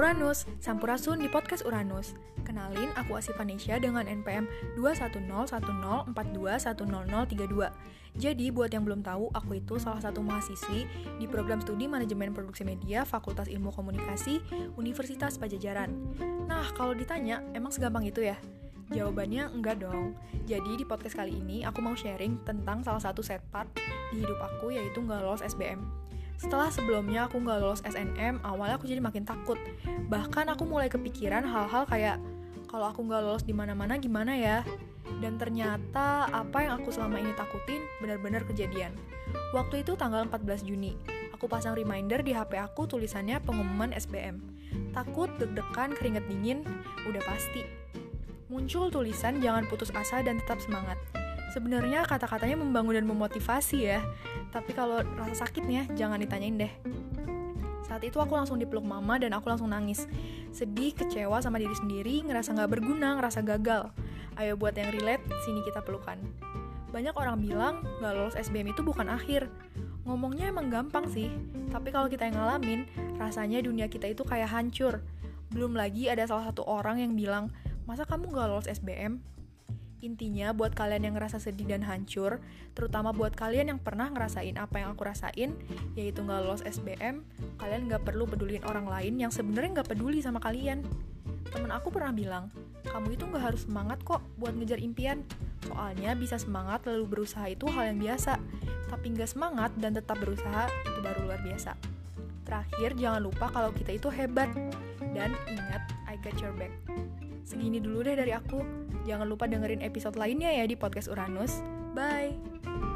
Sampurasus, Sampurasun di podcast Uranus. Kenalin, aku Asif Vanesha dengan NPM 2101042100032. Jadi, buat yang belum tahu, aku itu salah satu mahasiswi di program studi manajemen produksi media Fakultas Ilmu Komunikasi Universitas Pajajaran. Nah, kalau ditanya, emang segampang itu ya? Jawabannya enggak dong. Jadi di podcast kali ini aku mau sharing tentang salah satu set part di hidup aku yaitu nggak lolos SBM. Setelah sebelumnya aku nggak lolos SNM, awalnya aku jadi makin takut. Bahkan aku mulai kepikiran hal-hal kayak kalau aku nggak lolos di mana-mana gimana ya? Dan ternyata apa yang aku selama ini takutin benar-benar kejadian. Waktu itu tanggal 14 Juni, aku pasang reminder di HP aku tulisannya pengumuman SBM. Takut, deg-degan, keringet dingin, udah pasti muncul tulisan jangan putus asa dan tetap semangat. Sebenarnya kata-katanya membangun dan memotivasi ya, tapi kalau rasa sakitnya jangan ditanyain deh. Saat itu aku langsung dipeluk mama dan aku langsung nangis. Sedih, kecewa sama diri sendiri, ngerasa gak berguna, ngerasa gagal. Ayo buat yang relate, sini kita pelukan. Banyak orang bilang gak lolos SBM itu bukan akhir. Ngomongnya emang gampang sih, tapi kalau kita yang ngalamin, rasanya dunia kita itu kayak hancur. Belum lagi ada salah satu orang yang bilang, masa kamu gak lolos SBM? Intinya buat kalian yang ngerasa sedih dan hancur, terutama buat kalian yang pernah ngerasain apa yang aku rasain, yaitu gak lolos SBM, kalian gak perlu pedulin orang lain yang sebenarnya gak peduli sama kalian. Temen aku pernah bilang, kamu itu gak harus semangat kok buat ngejar impian. Soalnya bisa semangat lalu berusaha itu hal yang biasa, tapi gak semangat dan tetap berusaha itu baru luar biasa. Terakhir, jangan lupa kalau kita itu hebat. Dan ingat, I got your back. Segini dulu deh dari aku. Jangan lupa dengerin episode lainnya ya di podcast Uranus. Bye!